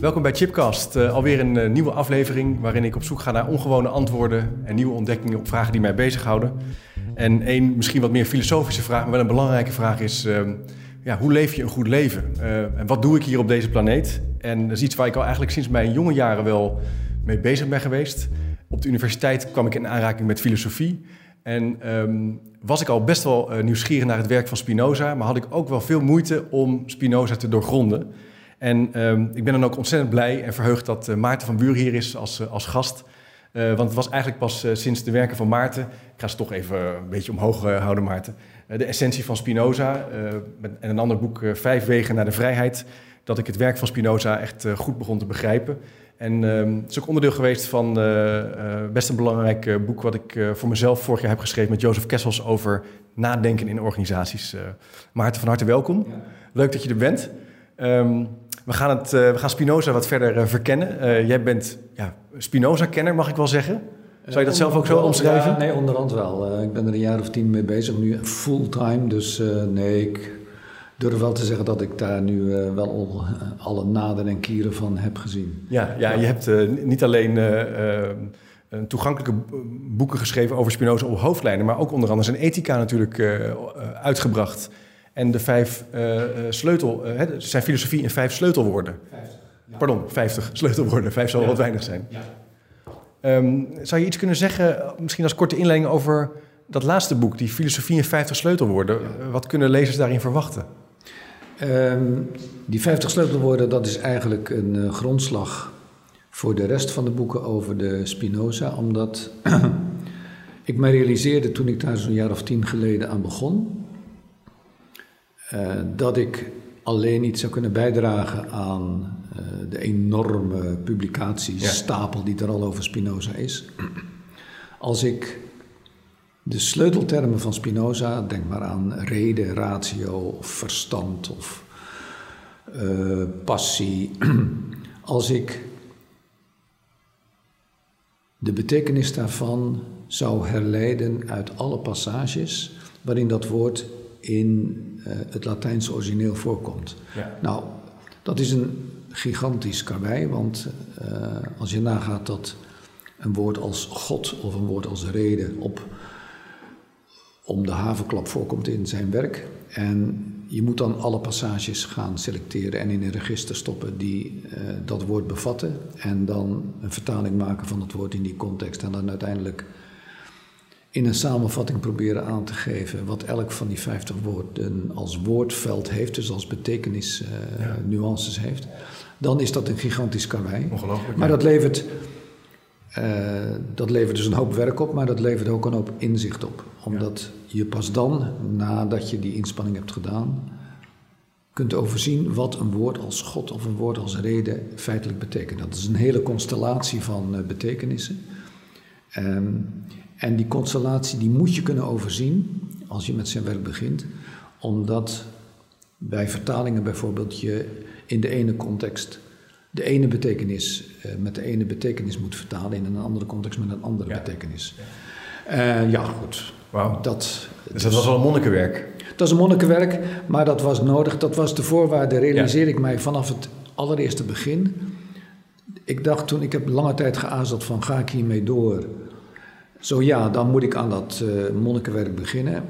Welkom bij Chipcast, uh, alweer een uh, nieuwe aflevering waarin ik op zoek ga naar ongewone antwoorden en nieuwe ontdekkingen op vragen die mij bezighouden. En één misschien wat meer filosofische vraag, maar wel een belangrijke vraag is: uh, ja, hoe leef je een goed leven? en wat doe ik hier op deze planeet? En dat is iets waar ik al eigenlijk sinds mijn jonge jaren wel mee bezig ben geweest. Op de universiteit kwam ik in aanraking met filosofie. En um, was ik al best wel nieuwsgierig naar het werk van Spinoza, maar had ik ook wel veel moeite om Spinoza te doorgronden. En um, ik ben dan ook ontzettend blij en verheugd dat uh, Maarten van Buur hier is als, uh, als gast. Uh, want het was eigenlijk pas sinds de werken van Maarten, ik ga ze toch even een beetje omhoog houden Maarten, de essentie van Spinoza met, en een ander boek Vijf Wegen naar de Vrijheid, dat ik het werk van Spinoza echt goed begon te begrijpen. En ehm, het is ook onderdeel geweest van best een belangrijk boek wat ik voor mezelf vorig jaar heb geschreven met Jozef Kessels over nadenken in organisaties. Maarten, van harte welkom. Ja. Leuk dat je er bent. Um, we gaan, het, uh, we gaan Spinoza wat verder uh, verkennen. Uh, jij bent ja, Spinoza-kenner, mag ik wel zeggen. Zou je dat zelf ook zo omschrijven? Ja, nee, onderhand wel. ik ben er een jaar of tien mee bezig, nu fulltime. Dus nee, ik durf wel te zeggen dat ik daar nu wel al, alle naden en kieren van heb gezien. Ja, ja, je hebt niet alleen een toegankelijke boeken geschreven over Spinoza op hoofdlijnen, maar ook onder andere zijn ethica natuurlijk uitgebracht. En de vijf uh, sleutel, uh, zijn filosofie in vijf sleutelwoorden. 50, ja. Pardon, 50 sleutelwoorden. Vijf zal ja. wat weinig zijn. Ja. Um, zou je iets kunnen zeggen, misschien als korte inleiding over dat laatste boek, die filosofie in 50 sleutelwoorden? Wat kunnen lezers daarin verwachten? Um, die 50 sleutelwoorden, dat is eigenlijk een uh, grondslag voor de rest van de boeken over de Spinoza, omdat ik me realiseerde toen ik daar zo'n jaar of tien geleden aan begon, dat ik alleen niet zou kunnen bijdragen aan uh, de enorme publicatiestapel die er al over Spinoza is. Als ik de sleuteltermen van Spinoza, denk maar aan reden, ratio of verstand of uh, passie, als ik de betekenis daarvan zou herleiden uit alle passages waarin dat woord in het Latijnse origineel voorkomt. Ja. Nou, dat is een gigantisch karwei, want uh, als je nagaat dat een woord als God of een woord als reden op om de havenklap voorkomt in zijn werk. En je moet dan alle passages gaan selecteren en in een register stoppen die uh, dat woord bevatten. En dan een vertaling maken van het woord in die context. En dan uiteindelijk in een samenvatting proberen aan te geven wat elk van die 50 woorden als woordveld heeft, dus als betekenis, uh, ja. nuances heeft, dan is dat een gigantisch karwei. Ongelooflijk. Maar dat levert, uh, dat levert dus een hoop werk op, maar dat levert ook een hoop inzicht op. Omdat ja. je pas dan, nadat je die inspanning hebt gedaan, kunt overzien wat een woord als God of een woord als reden feitelijk betekent. Dat is een hele constellatie van uh, betekenissen. Um, en die constellatie die moet je kunnen overzien als je met zijn werk begint, omdat bij vertalingen bijvoorbeeld je in de ene context de ene betekenis uh, met de ene betekenis moet vertalen, in een andere context met een andere ja. betekenis. Ja, uh, ja goed. Wow. Dat, dus dat was wel een monnikenwerk? Dat is een monnikenwerk, maar dat was nodig. Dat was de voorwaarde, realiseer ja. ik mij vanaf het allereerste begin. Ik dacht toen, ik heb lange tijd geazeld van ga ik hiermee door zo ja, dan moet ik aan dat uh, monnikenwerk beginnen.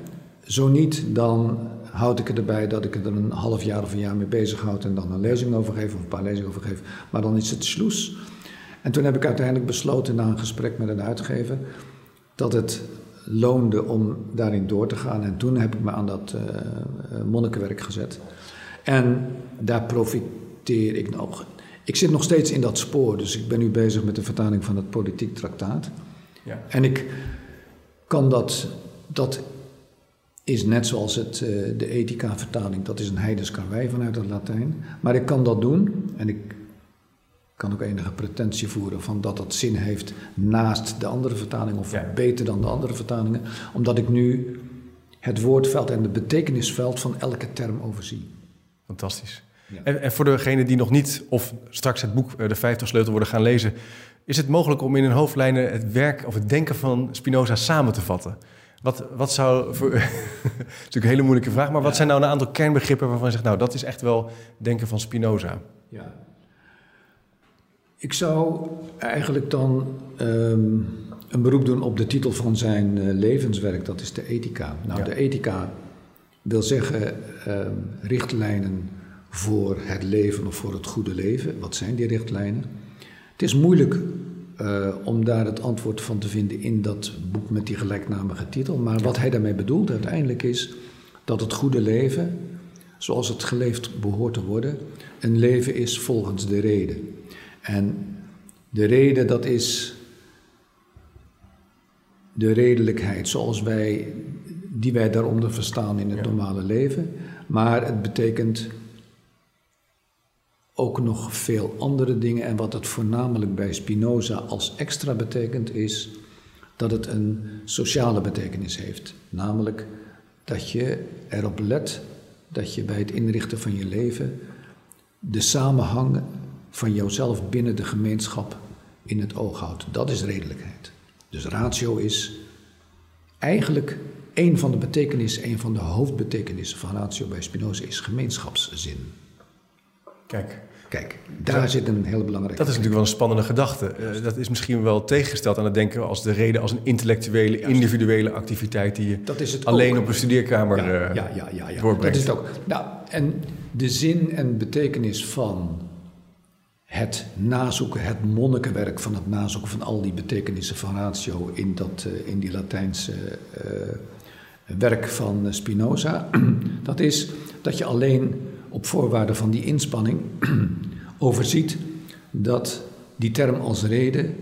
Zo niet, dan houd ik het erbij dat ik er een half jaar of een jaar mee bezig houd en dan een lezing over geef of een paar lezingen over geef. Maar dan is het sloes. En toen heb ik uiteindelijk besloten na een gesprek met een uitgever dat het loonde om daarin door te gaan. En toen heb ik me aan dat uh, monnikenwerk gezet. En daar profiteer ik nog. Ik zit nog steeds in dat spoor, dus ik ben nu bezig met de vertaling van het politiek traktaat. Ja. En ik kan dat, dat is net zoals het, uh, de ethica-vertaling, dat is een heidens karwei vanuit het Latijn. Maar ik kan dat doen en ik kan ook enige pretentie voeren van dat dat zin heeft naast de andere vertaling of ja. beter dan de andere vertalingen, omdat ik nu het woordveld en het betekenisveld van elke term overzie. Fantastisch. Ja. En, en, voor degenen die nog niet of straks het boek De 50 Sleutel worden gaan lezen, is het mogelijk om in een hoofdlijnen het werk of het denken van Spinoza samen te vatten? Wat, wat zou. Voor, dat is natuurlijk een hele moeilijke vraag, maar wat zijn nou een aantal kernbegrippen waarvan je zegt, nou, dat is echt wel denken van Spinoza? Ja. Ik zou eigenlijk dan ehm, een beroep doen op de titel van zijn eh, levenswerk, dat is de ethica. Nou, de ethica wil zeggen ehm, richtlijnen voor het leven of voor het goede leven. Wat zijn die richtlijnen? Het is moeilijk uh, om daar het antwoord van te vinden in dat boek met die gelijknamige titel. Maar wat hij daarmee bedoelt uiteindelijk is dat het goede leven, zoals het geleefd behoort te worden, een leven is volgens de reden. En de reden dat is de redelijkheid zoals wij, die wij daaronder verstaan in het normale leven. Maar het betekent ook nog veel andere dingen. En wat het voornamelijk bij Spinoza als extra betekent, is dat het een sociale betekenis heeft. Namelijk dat je erop let dat je bij het inrichten van je leven de samenhang van jouzelf binnen de gemeenschap in het oog houdt. Dat is redelijkheid. Dus ratio is eigenlijk een van de betekenissen, een van de hoofdbetekenissen van ratio bij Spinoza is gemeenschapszin. Kijk. Kijk, daar zit een hele belangrijke. Dat is natuurlijk wel een spannende gedachte. Uh, dat is misschien wel tegengesteld aan het denken als de reden als een intellectuele, individuele activiteit die je alleen op een studeerkamer ja, uh, ja, ja, ja, ja. doorbrengt. Dat is het ook. Nou, en de zin en betekenis van het nazoeken, het monnikenwerk van het nazoeken van al die betekenissen van ratio in, dat, uh, in die Latijnse werk van Spinoza, dat is dat je alleen op voorwaarde van die inspanning overziet dat die term als reden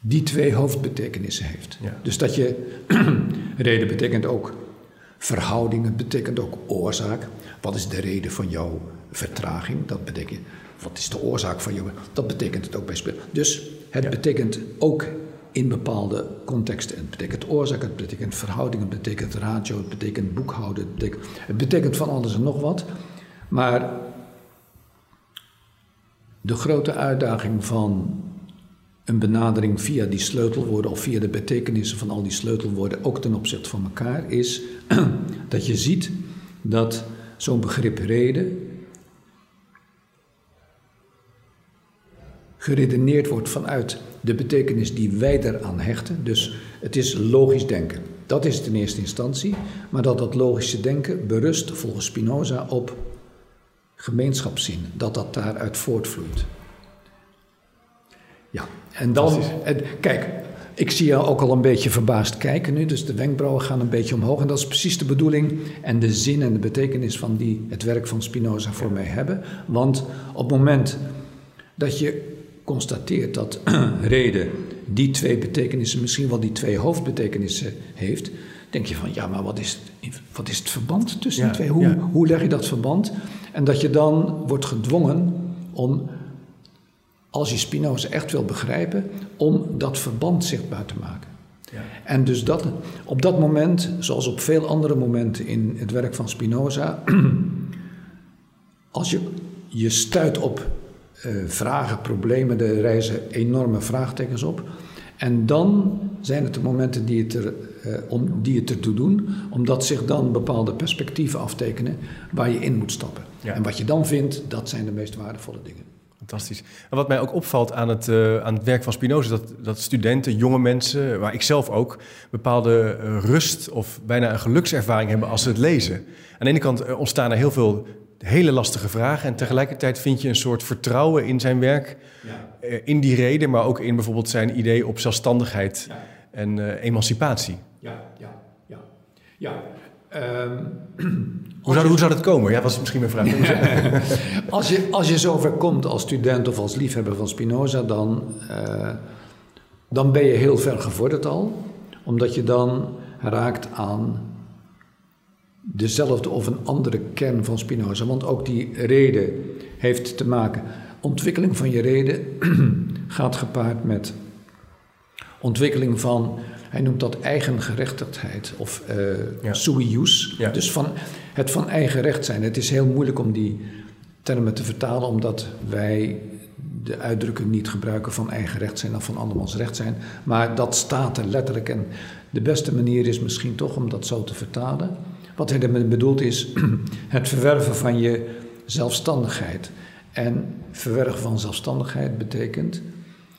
die twee hoofdbetekenissen heeft. Dus dat je, reden betekent ook verhouding, het betekent ook oorzaak. Wat is de reden van jouw vertraging? Dat betekent, wat is de oorzaak van jouw... Dat betekent het ook bij spelen. Dus het betekent ook in bepaalde contexten. Het betekent oorzaak, het betekent verhouding, het betekent ratio, het betekent boekhouden. Het betekent, het betekent van alles en nog wat. Maar de grote uitdaging van een benadering via die sleutelwoorden of via de betekenissen van al die sleutelwoorden, ook ten opzichte van elkaar, is dat je ziet dat zo'n begrip reden geredeneerd wordt vanuit de betekenis die wij eraan hechten. Dus het is logisch denken. Dat is het in eerste instantie. Maar dat dat logische denken berust volgens Spinoza op gemeenschapszin, dat dat daaruit voortvloeit. Ja, en dan, en, kijk, ik zie je ook al een beetje verbaasd kijken nu, dus de wenkbrauwen gaan een beetje omhoog. En dat is precies de bedoeling en de zin en de betekenis van die het werk van Spinoza voor mij hebben. Want op het moment dat je constateert dat reden die twee betekenissen, misschien wel die twee hoofdbetekenissen heeft, denk je van ja, maar wat is, wat is het verband tussen die twee? Hoe, hoe leg je dat verband? En dat je dan wordt gedwongen om, als je Spinoza echt wil begrijpen, om dat verband zichtbaar te maken. Ja. En dus dat, op dat moment, zoals op veel andere momenten in het werk van Spinoza, als je, je stuit op uh, vragen, problemen, er reizen enorme vraagtekens op. En dan zijn het de momenten die het, er, uh, om, die het ertoe doen, omdat zich dan bepaalde perspectieven aftekenen waar je in moet stappen. En wat je dan vindt, dat zijn de meest waardevolle dingen. Fantastisch. En wat mij ook opvalt aan het, uh, aan het werk van Spinoza, dat, dat studenten, jonge mensen, maar ik zelf ook, bepaalde rust of bijna een gelukservaring hebben als ze het lezen. Aan de ene kant ontstaan er heel veel hele lastige vragen. En tegelijkertijd vind je een soort vertrouwen in zijn werk, ja. Eh, in die reden, maar ook in bijvoorbeeld zijn idee op zelfstandigheid en emancipatie. Ja, ja, ja. ja. Um, hoe, zou, hoe zou dat komen? Ja, was misschien mijn vraag. als, je, als je zover komt als student of als liefhebber van Spinoza, dan, uh, dan ben je heel ver gevorderd al. Omdat je dan raakt aan dezelfde of een andere kern van Spinoza. Want ook die reden heeft te maken. Ontwikkeling van je reden gaat gepaard met ontwikkeling van, hij noemt dat eigengerechtigheid of uh, ja. sui jus. Dus van het van eigen recht zijn. Het is heel moeilijk om die termen te vertalen, omdat wij de uitdrukken niet gebruiken van eigen recht zijn of van andermans recht zijn. Maar dat staat er letterlijk. En de beste manier is misschien toch om dat zo te vertalen. Wat hij ermee bedoelt is het verwerven van je zelfstandigheid En verwerven van zelfstandigheid betekent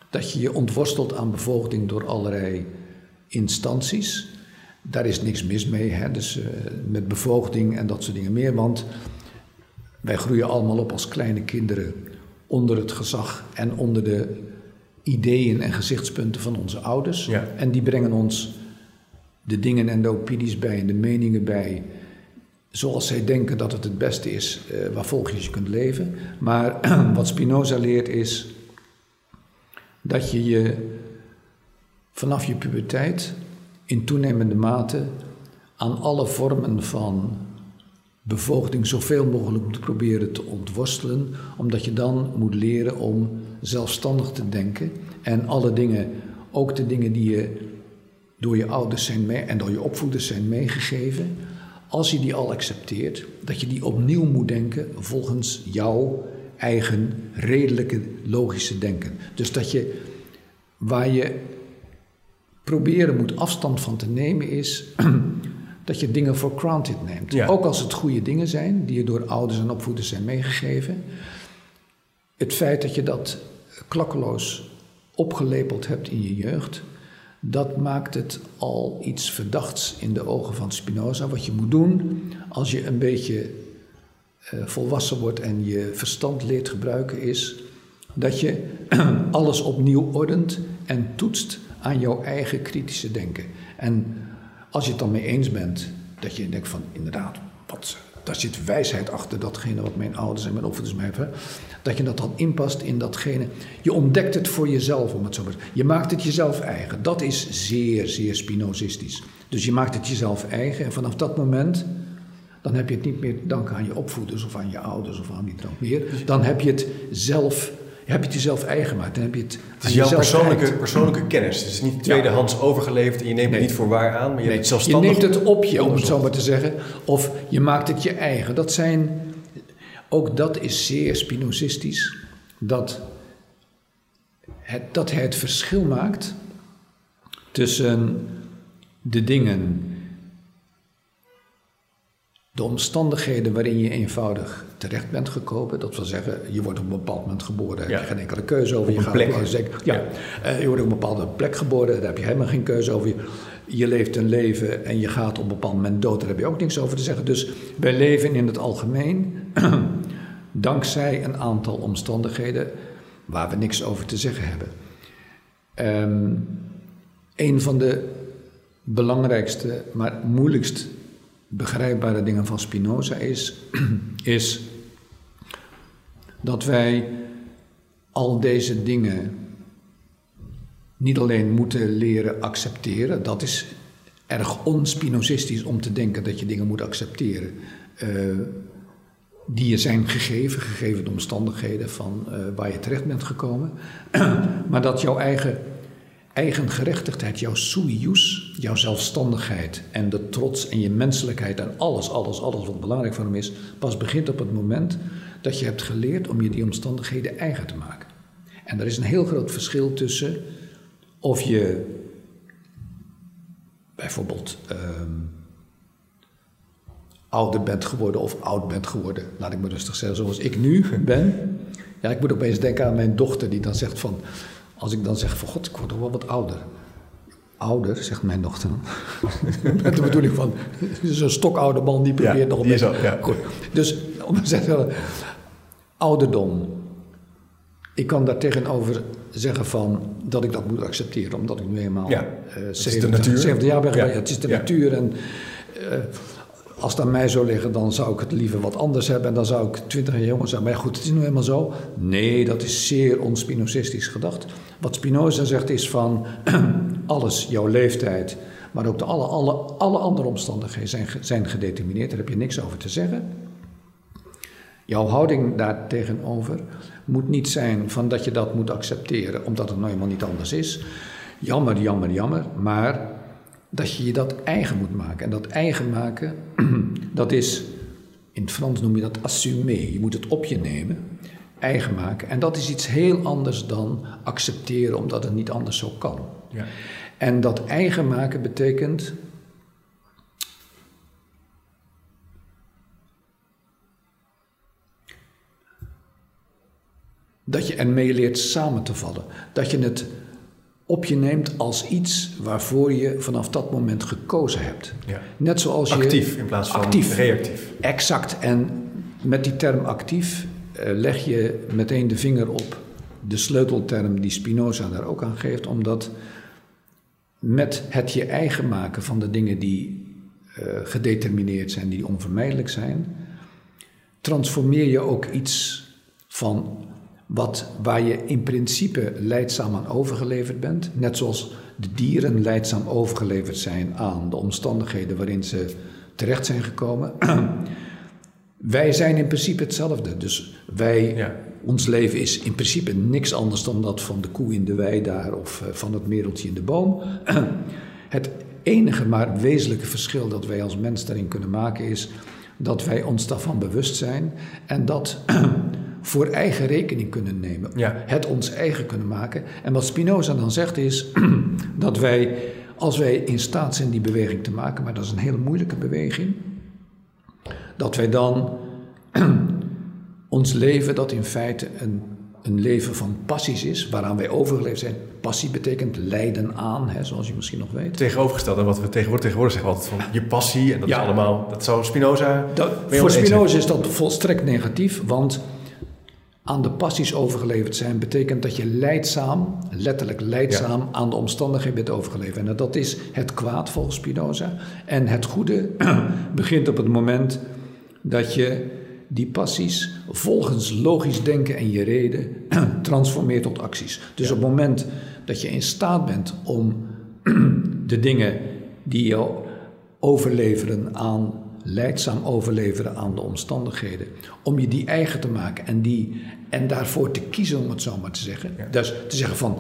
dat je je ontworstelt aan bevoogding door allerlei instanties. Daar is niks mis mee, hè? dus uh, met bevoogding en dat soort dingen meer. Want wij groeien allemaal op als kleine kinderen onder het gezag en onder de ideeën en gezichtspunten van onze ouders. Ja. En die brengen ons de dingen en de opinies bij en de meningen bij. Zoals zij denken dat het het beste is uh, waar volgens je kunt leven. Maar wat Spinoza leert is dat je je vanaf je puberteit in toenemende mate aan alle vormen van bevoogding zoveel mogelijk moet proberen te ontworstelen, omdat je dan moet leren om zelfstandig te denken en alle dingen, ook de dingen die je door je ouders zijn mee, en door je opvoeders zijn meegegeven, als je die al accepteert, dat je die opnieuw moet denken volgens jouw eigen redelijke logische denken. Dus dat je waar je proberen moet afstand van te nemen is dat je dingen voor granted neemt. Ja. Ook als het goede dingen zijn, die je door ouders en opvoeders zijn meegegeven. Het feit dat je dat klakkeloos opgelepeld hebt in je jeugd, dat maakt het al iets verdachts in de ogen van Spinoza. Wat je moet doen als je een beetje uh, volwassen wordt en je verstand leert gebruiken, is dat je alles opnieuw ordent en toetst aan jouw eigen kritische denken. En als je het dan mee eens bent, dat je denkt van inderdaad, wat, daar zit wijsheid achter datgene wat mijn ouders en mijn opvoeders mij hebben, dat je dat dan inpast in datgene. Je ontdekt het voor jezelf, om het zo maar te Je maakt het jezelf eigen. Dat is zeer, zeer spinozistisch. Dus je maakt het jezelf eigen en vanaf dat moment, dan heb je het niet meer te danken aan je opvoeders of aan je ouders of aan wie dan ook meer. Dan heb je het zelf heb je het jezelf eigen gemaakt. Dan heb je het, het is jouw persoonlijke, persoonlijke kennis. Het is niet tweedehands ja. overgeleverd en je neemt nee. het niet voor waar aan, maar je nee. hebt het zelfstandig Je neemt het op je, om het zo maar te zeggen. Of je maakt het je eigen. Dat zijn, ook dat is zeer spinozistisch. Dat, het, dat hij het verschil maakt tussen de dingen de omstandigheden waarin je eenvoudig terecht bent gekomen, dat wil zeggen, je wordt op een bepaald moment geboren, daar heb je geen enkele keuze over. Op je gaat plek. zeggen- ja, eh, je wordt op een bepaalde plek geboren, daar heb je helemaal geen keuze over. Je, je leeft een leven en je gaat op een bepaald moment dood, daar heb je ook niks over te zeggen. Dus wij leven in het algemeen dankzij een aantal omstandigheden waar we niks over te zeggen hebben. Ehm, een van de belangrijkste, maar moeilijkst begrijpbare dingen van Spinoza is, is dat wij al deze dingen niet alleen moeten leren accepteren, dat is erg onspinozistisch om te denken dat je dingen moet accepteren eh, die je zijn gegeven, gegeven de omstandigheden van eh, waar je terecht bent gekomen, maar dat jouw eigen eigen gerechtigheid, jouw sui jus, jouw zelfstandigheid en de trots en je menselijkheid en alles, alles, alles wat belangrijk voor hem is, pas begint op het moment dat je hebt geleerd om je die omstandigheden eigen te maken. En er is een heel groot verschil tussen of je bijvoorbeeld ehm, ouder bent geworden of oud bent geworden, laat ik me rustig zeggen, zoals ik nu ben. Ja, ik moet opeens denken aan mijn dochter die dan zegt van, als ik dan zeg van god, ik word toch wel wat ouder. Ouder, zegt mijn dochter dan. Met de bedoeling van, zo'n stokoude man die probeert Ja, nog een beetje... ja. Goed. Dus om te zeggen, ouderdom. Ik kan daar tegenover zeggen van dat ik dat moet accepteren, omdat ik nu eenmaal Ja, is de 70, natuur. 70 jaar ben Ja. Het is de natuur en eh, als het aan mij zou liggen, dan zou ik het liever wat anders hebben en dan zou ik 20 jaar jonger zijn. Maar ja, goed, het is nu helemaal zo. Nee, dat is zeer onspinozistisch gedacht. Wat Spinoza zegt is van alles, jouw leeftijd, maar ook de alle, alle, alle andere omstandigheden zijn, zijn gedetermineerd. Daar heb je niks over te zeggen. Jouw houding daar tegenover moet niet zijn van dat je dat moet accepteren, omdat het nou eenmaal niet anders is. Jammer, jammer, jammer. Maar dat je je dat eigen moet maken. En dat eigen maken, dat is, in het Frans noem je dat assumer. Je moet het op je nemen, eigen maken. En dat is iets heel anders dan accepteren omdat het niet anders zo kan. Ja. En dat eigen maken betekent. dat je ermee leert samen te vallen. Dat je het op je neemt als iets waarvoor je vanaf dat moment gekozen hebt. Ja. Net zoals je... Actief in plaats van Actief. reactief. Exact. En met die term actief leg je meteen de vinger op de sleutelterm die Spinoza daar ook aan geeft, omdat met het je eigen maken van de dingen die eh, gedetermineerd zijn, die onvermijdelijk zijn, transformeer je ook iets van wat, waar je in principe leidzaam aan overgeleverd bent. Net zoals de dieren leidzaam overgeleverd zijn aan de omstandigheden waarin ze terecht zijn gekomen. wij zijn in principe hetzelfde. Dus wij, Ja. ons leven is in principe niks anders dan dat van de koe in de wei daar of eh, van het mereltje in de boom. Het enige maar wezenlijke verschil dat wij als mens daarin kunnen maken is dat wij ons daarvan bewust zijn en dat voor eigen rekening kunnen nemen. Ja. Het ons eigen kunnen maken. En wat Spinoza dan zegt is dat wij, als wij in staat zijn die beweging te maken, maar dat is een hele moeilijke beweging, dat wij dan ons leven, dat in feite een, een leven van passies is, waaraan wij overgeleefd zijn. Passie betekent lijden aan, hè, zoals je misschien nog weet. Tegenovergesteld aan wat we tegenwoordig, tegenwoordig zeggen altijd van je passie en dat Ja. is allemaal, dat zou Spinoza... Dat, voor Spinoza is dat volstrekt negatief, want aan de passies overgeleverd zijn betekent dat je leidzaam, letterlijk leidzaam, aan de omstandigheden bent overgeleverd. En dat is het kwaad volgens Spinoza. En het goede begint op het moment dat je die passies volgens logisch denken en je reden transformeert tot acties. Dus op het moment dat je in staat bent om de dingen die jou overleveren aan, leidzaam overleveren aan de omstandigheden, om je die eigen te maken en, die, en daarvoor te kiezen, om het zo maar te zeggen. Ja. Dus te zeggen van,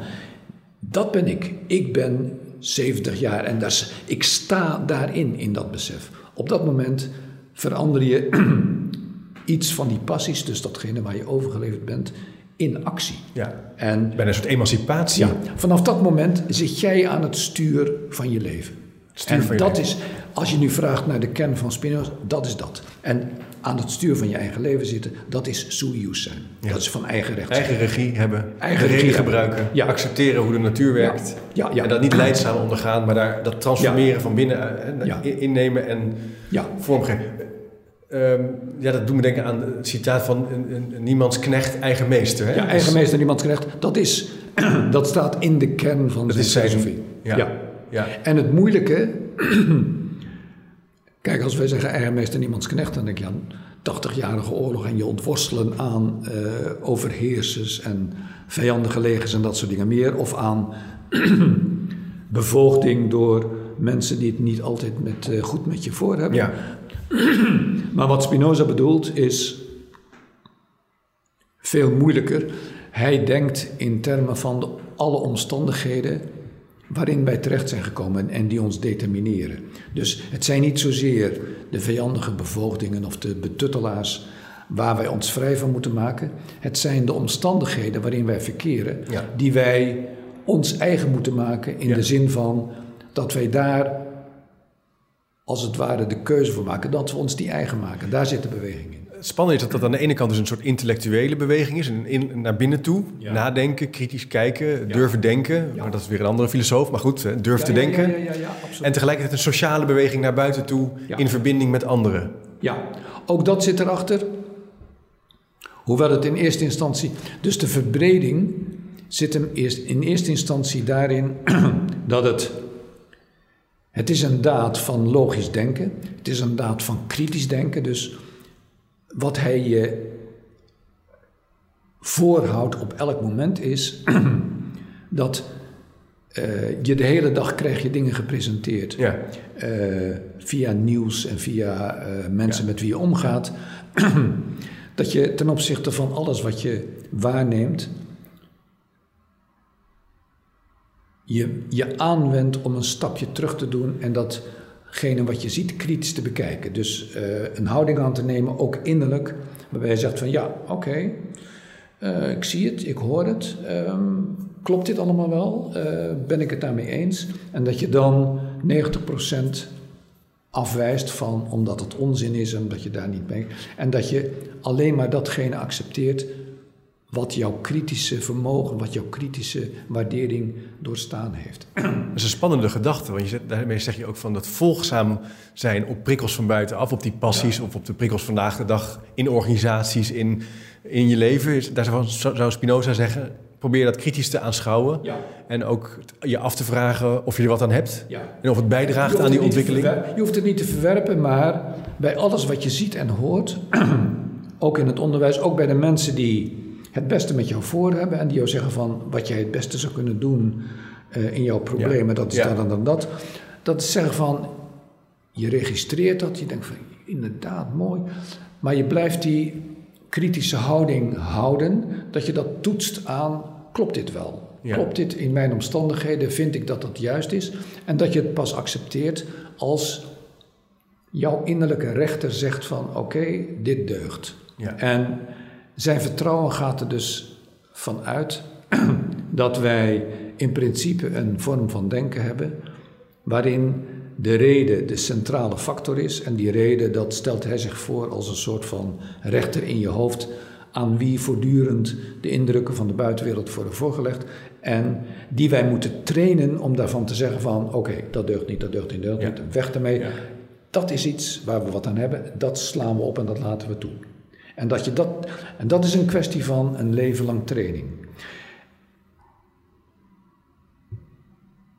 dat ben ik. Ik ben 70 jaar en dat is, ik sta daarin, in dat besef. Op dat moment verander je iets van die passies, dus datgene waar je overgeleverd bent, in actie. Ja, En bijna een soort emancipatie. ja, vanaf dat moment zit jij aan het stuur van je leven. stuur en van je dat leven. is, als je nu vraagt naar de kern van Spinoza, dat is dat. En aan het stuur van je eigen leven zitten, dat is soeus zijn. Ja. Dat is van eigen recht. Eigen regie hebben, Eigen regie hebben. gebruiken, Ja. accepteren hoe de natuur werkt. Ja, ja. En dat niet leidzaam ondergaan, maar daar, dat transformeren van binnen eh, in- innemen en Ja, vormgeven. Ehm, ja, dat doet me denken aan het citaat van een, een, niemands knecht, eigen meester. Hè? ja eigen Dus meester niemand krijgt. Dat, is, dat staat in de kern van Dat zijn is zijn- ja. ja. Ja, En het moeilijke. Kijk, als wij zeggen eigenmeester niemands knecht, dan denk je aan 80-jarige oorlog en je ontworstelen aan eh, overheersers en vijandige legers en dat soort dingen meer. Of aan bevoogding door mensen die het niet altijd met, eh, goed met je voor hebben. ja. Maar wat Spinoza bedoelt is veel moeilijker. Hij denkt in termen van de, alle omstandigheden waarin wij terecht zijn gekomen en die ons determineren. Dus het zijn niet zozeer de vijandige bevoogdingen of de betuttelaars waar wij ons vrij van moeten maken. Het zijn de omstandigheden waarin wij verkeren Ja. die wij ons eigen moeten maken in Ja. de zin van dat wij daar als het ware de keuze voor maken, dat we ons die eigen maken. Daar zit de beweging in. Het spannende is dat dat aan de ene kant dus een soort intellectuele beweging is. Een in, naar binnen toe, Ja. nadenken, kritisch kijken, durven denken. Ja. Maar dat is weer een andere filosoof, maar goed, hè, durf te denken. Ja, ja, ja, ja, absoluut. En tegelijkertijd een sociale beweging naar buiten toe Ja. in verbinding met anderen. Ja, ook dat zit erachter. Hoewel het in eerste instantie. Dus de verbreding zit hem eerst, in eerste instantie daarin dat het. Het is een daad van logisch denken. Het is een daad van kritisch denken. Dus wat hij je voorhoudt op elk moment is dat eh, je de hele dag krijg je dingen gepresenteerd Ja, eh, via nieuws en via eh, mensen met wie je omgaat, dat je ten opzichte van alles wat je waarneemt, je, je aanwendt om een stapje terug te doen en datgene wat je ziet kritisch te bekijken. Dus eh, een houding aan te nemen, ook innerlijk, waarbij je zegt van ja, oké, eh, ik zie het, ik hoor het. ehm, klopt dit allemaal wel? Eh, ben ik het daarmee eens? En dat je dan 90% afwijst van omdat het onzin is en omdat je daar niet mee. En dat je alleen maar datgene accepteert wat jouw kritische vermogen, wat jouw kritische waardering doorstaan heeft. Dat is een spannende gedachte, want je zet, daarmee zeg je ook van dat volgzaam zijn op prikkels van buitenaf, op die passies of op de prikkels vandaag de dag in organisaties, in, in je leven. Daar zou Spinoza zeggen, probeer dat kritisch te aanschouwen Ja. en ook je af te vragen of je er wat aan hebt Ja. en of het bijdraagt aan die ontwikkeling. Je hoeft het niet te verwerpen, maar bij alles wat je ziet en hoort, ook in het onderwijs, ook bij de mensen die het beste met jou voor hebben en die jou zeggen van wat jij het beste zou kunnen doen eh, in jouw problemen, dat is dat en dan dat. Dat is zeggen van, je registreert dat, je denkt van inderdaad mooi, maar je blijft die kritische houding houden, dat je dat toetst aan, klopt dit wel? Ja. Klopt dit in mijn omstandigheden? Vind ik dat dat juist is? En dat je het pas accepteert als jouw innerlijke rechter zegt van oké, dit deugt. Ja. En zijn vertrouwen gaat er dus vanuit dat wij in principe een vorm van denken hebben waarin de reden de centrale factor is. En die reden, dat stelt hij zich voor als een soort van rechter in je hoofd aan wie voortdurend de indrukken van de buitenwereld worden voorgelegd. En die wij moeten trainen om daarvan te zeggen van oké, dat deugt niet, dat deugt niet, dat deugt Ja. niet, weg ermee. Ja. Dat is iets waar we wat aan hebben, dat slaan we op en dat laten we toe. En dat, je dat, en dat is een kwestie van een leven lang training.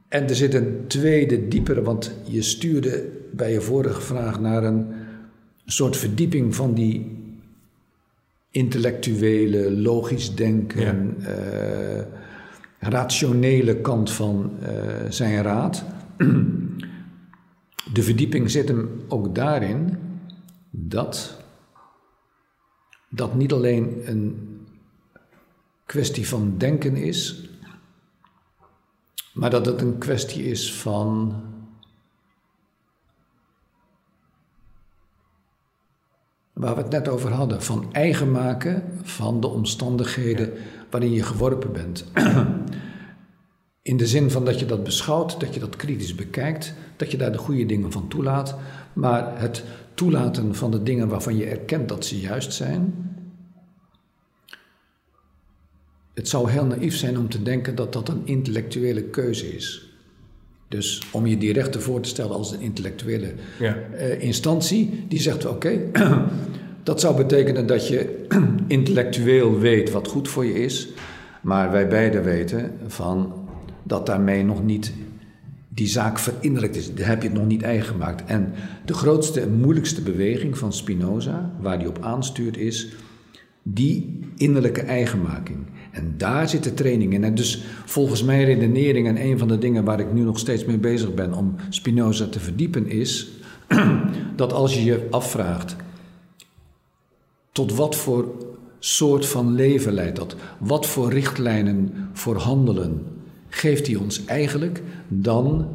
En er zit een tweede, diepere, want je stuurde bij je vorige vraag naar een soort verdieping van die intellectuele, logisch denken, eh, rationele kant van eh, zijn raad. De verdieping zit hem ook daarin dat dat niet alleen een kwestie van denken is, maar dat het een kwestie is van waar we het net over hadden, van eigen maken van de omstandigheden waarin je geworpen bent. In de zin van dat je dat beschouwt, dat je dat kritisch bekijkt, dat je daar de goede dingen van toelaat, maar het toelaten van de dingen waarvan je erkent dat ze juist zijn. Het zou heel naïef zijn om te denken dat dat een intellectuele keuze is. Dus om je die rechter voor te stellen als een intellectuele Ja. eh, instantie, die zegt: oké, dat zou betekenen dat je intellectueel weet wat goed voor je is, maar wij beiden weten van dat daarmee nog niet die zaak verinnerlijkt is. Daar heb je het nog niet eigen gemaakt. En de grootste en moeilijkste beweging van Spinoza, waar hij op aanstuurt, is die innerlijke eigenmaking. En daar zit de training in. En dus volgens mijn redenering en een van de dingen waar ik nu nog steeds mee bezig ben om Spinoza te verdiepen is dat als je je afvraagt tot wat voor soort van leven leidt dat, wat voor richtlijnen voor handelen geeft hij ons eigenlijk, dan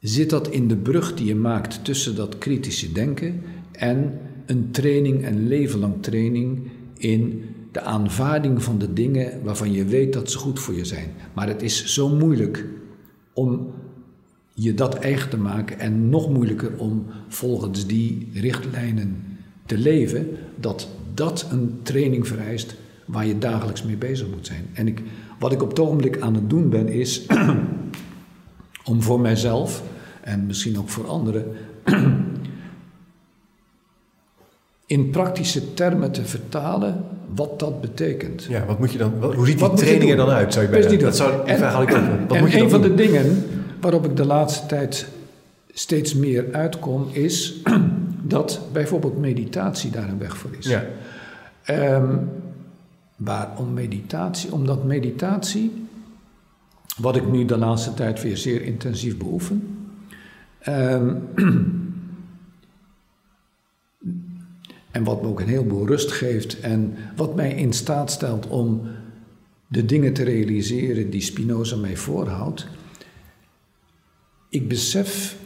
zit dat in de brug die je maakt tussen dat kritische denken en een training, een leven lang training in de aanvaarding van de dingen waarvan je weet dat ze goed voor je zijn. Maar het is zo moeilijk om je dat eigen te maken en nog moeilijker om volgens die richtlijnen te leven, dat dat een training vereist waar je dagelijks mee bezig moet zijn. En ik, wat ik op het ogenblik aan het doen ben, is om voor mijzelf en misschien ook voor anderen in praktische termen te vertalen wat dat betekent. Ja, wat moet je dan, wat- hoe ziet die Wat training er dan uit, zou je bijna- niet Dat zou, En- vraag ik ook. Wat en moet je een dan van doen? de dingen waarop ik de laatste tijd steeds meer uitkom, is dat bijvoorbeeld meditatie daar een weg voor is. Ja, Ehm, waarom meditatie? Omdat meditatie, wat ik nu de laatste tijd weer zeer intensief beoefen, ehm, en wat me ook een heleboel rust geeft en wat mij in staat stelt om de dingen te realiseren die Spinoza mij voorhoudt. Ik besef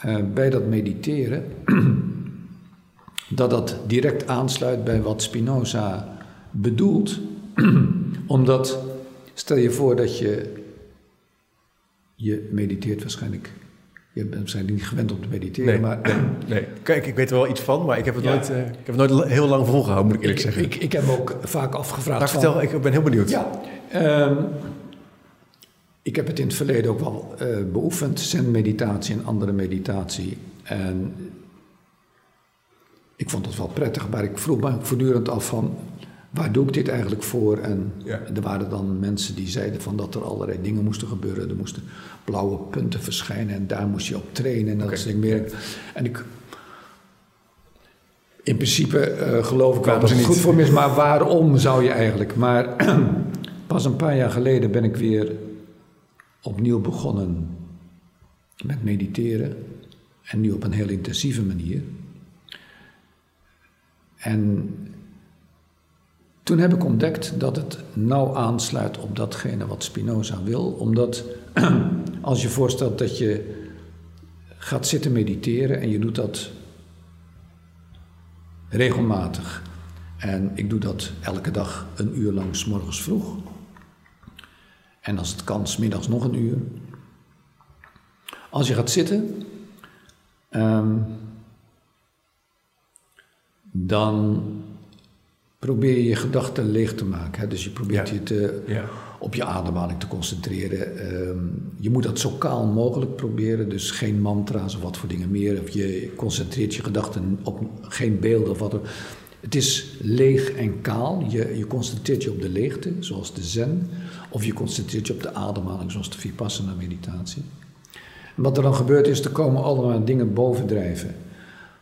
eh, bij dat mediteren dat dat direct aansluit bij wat Spinoza bedoelt, omdat stel je voor dat je je mediteert waarschijnlijk Je bent waarschijnlijk niet gewend om te mediteren, maar... Nee, nee. Kijk, ik weet er wel iets van, maar ik heb het, nooit, uh, ik heb het nooit heel lang volgehouden, moet ik eerlijk zeggen. Ik, ik heb me ook vaak afgevraagd Maar vertel, ik ben heel benieuwd. Ja, um, ik heb het in het verleden ook wel uh, beoefend, zen-meditatie en andere meditatie. En ik vond het wel prettig, maar ik vroeg me voortdurend af van waar doe ik dit eigenlijk voor? En Ja. er waren dan mensen die zeiden van dat er allerlei dingen moesten gebeuren. Er moesten blauwe punten verschijnen en daar moest je op trainen en dat Oké. soort dingen meer. En ik, in principe eh, geloof ik wel dat het niet. goed voor me is, maar waarom zou je eigenlijk? Maar pas een paar jaar geleden ben ik weer opnieuw begonnen met mediteren. En nu op een heel intensieve manier. En toen heb ik ontdekt dat het nauw aansluit op datgene wat Spinoza wil. Omdat als je voorstelt dat je gaat zitten mediteren en je doet dat regelmatig. En ik doe dat elke dag een uur lang, s morgens vroeg. En als het kan, 's middags nog een uur. Als je gaat zitten, ehm, dan probeer je je gedachten leeg te maken. Hè? Dus je probeert Ja. je te, Ja. op je ademhaling te concentreren. Ehm, je moet dat zo kaal mogelijk proberen, dus geen mantra's of wat voor dingen meer. Of je concentreert je gedachten op geen beelden of wat. er- Het is leeg en kaal. Je, je concentreert je op de leegte, zoals de zen. Of je concentreert je op de ademhaling, zoals de vipassana meditatie. En wat er dan gebeurt is, er komen allemaal dingen bovendrijven.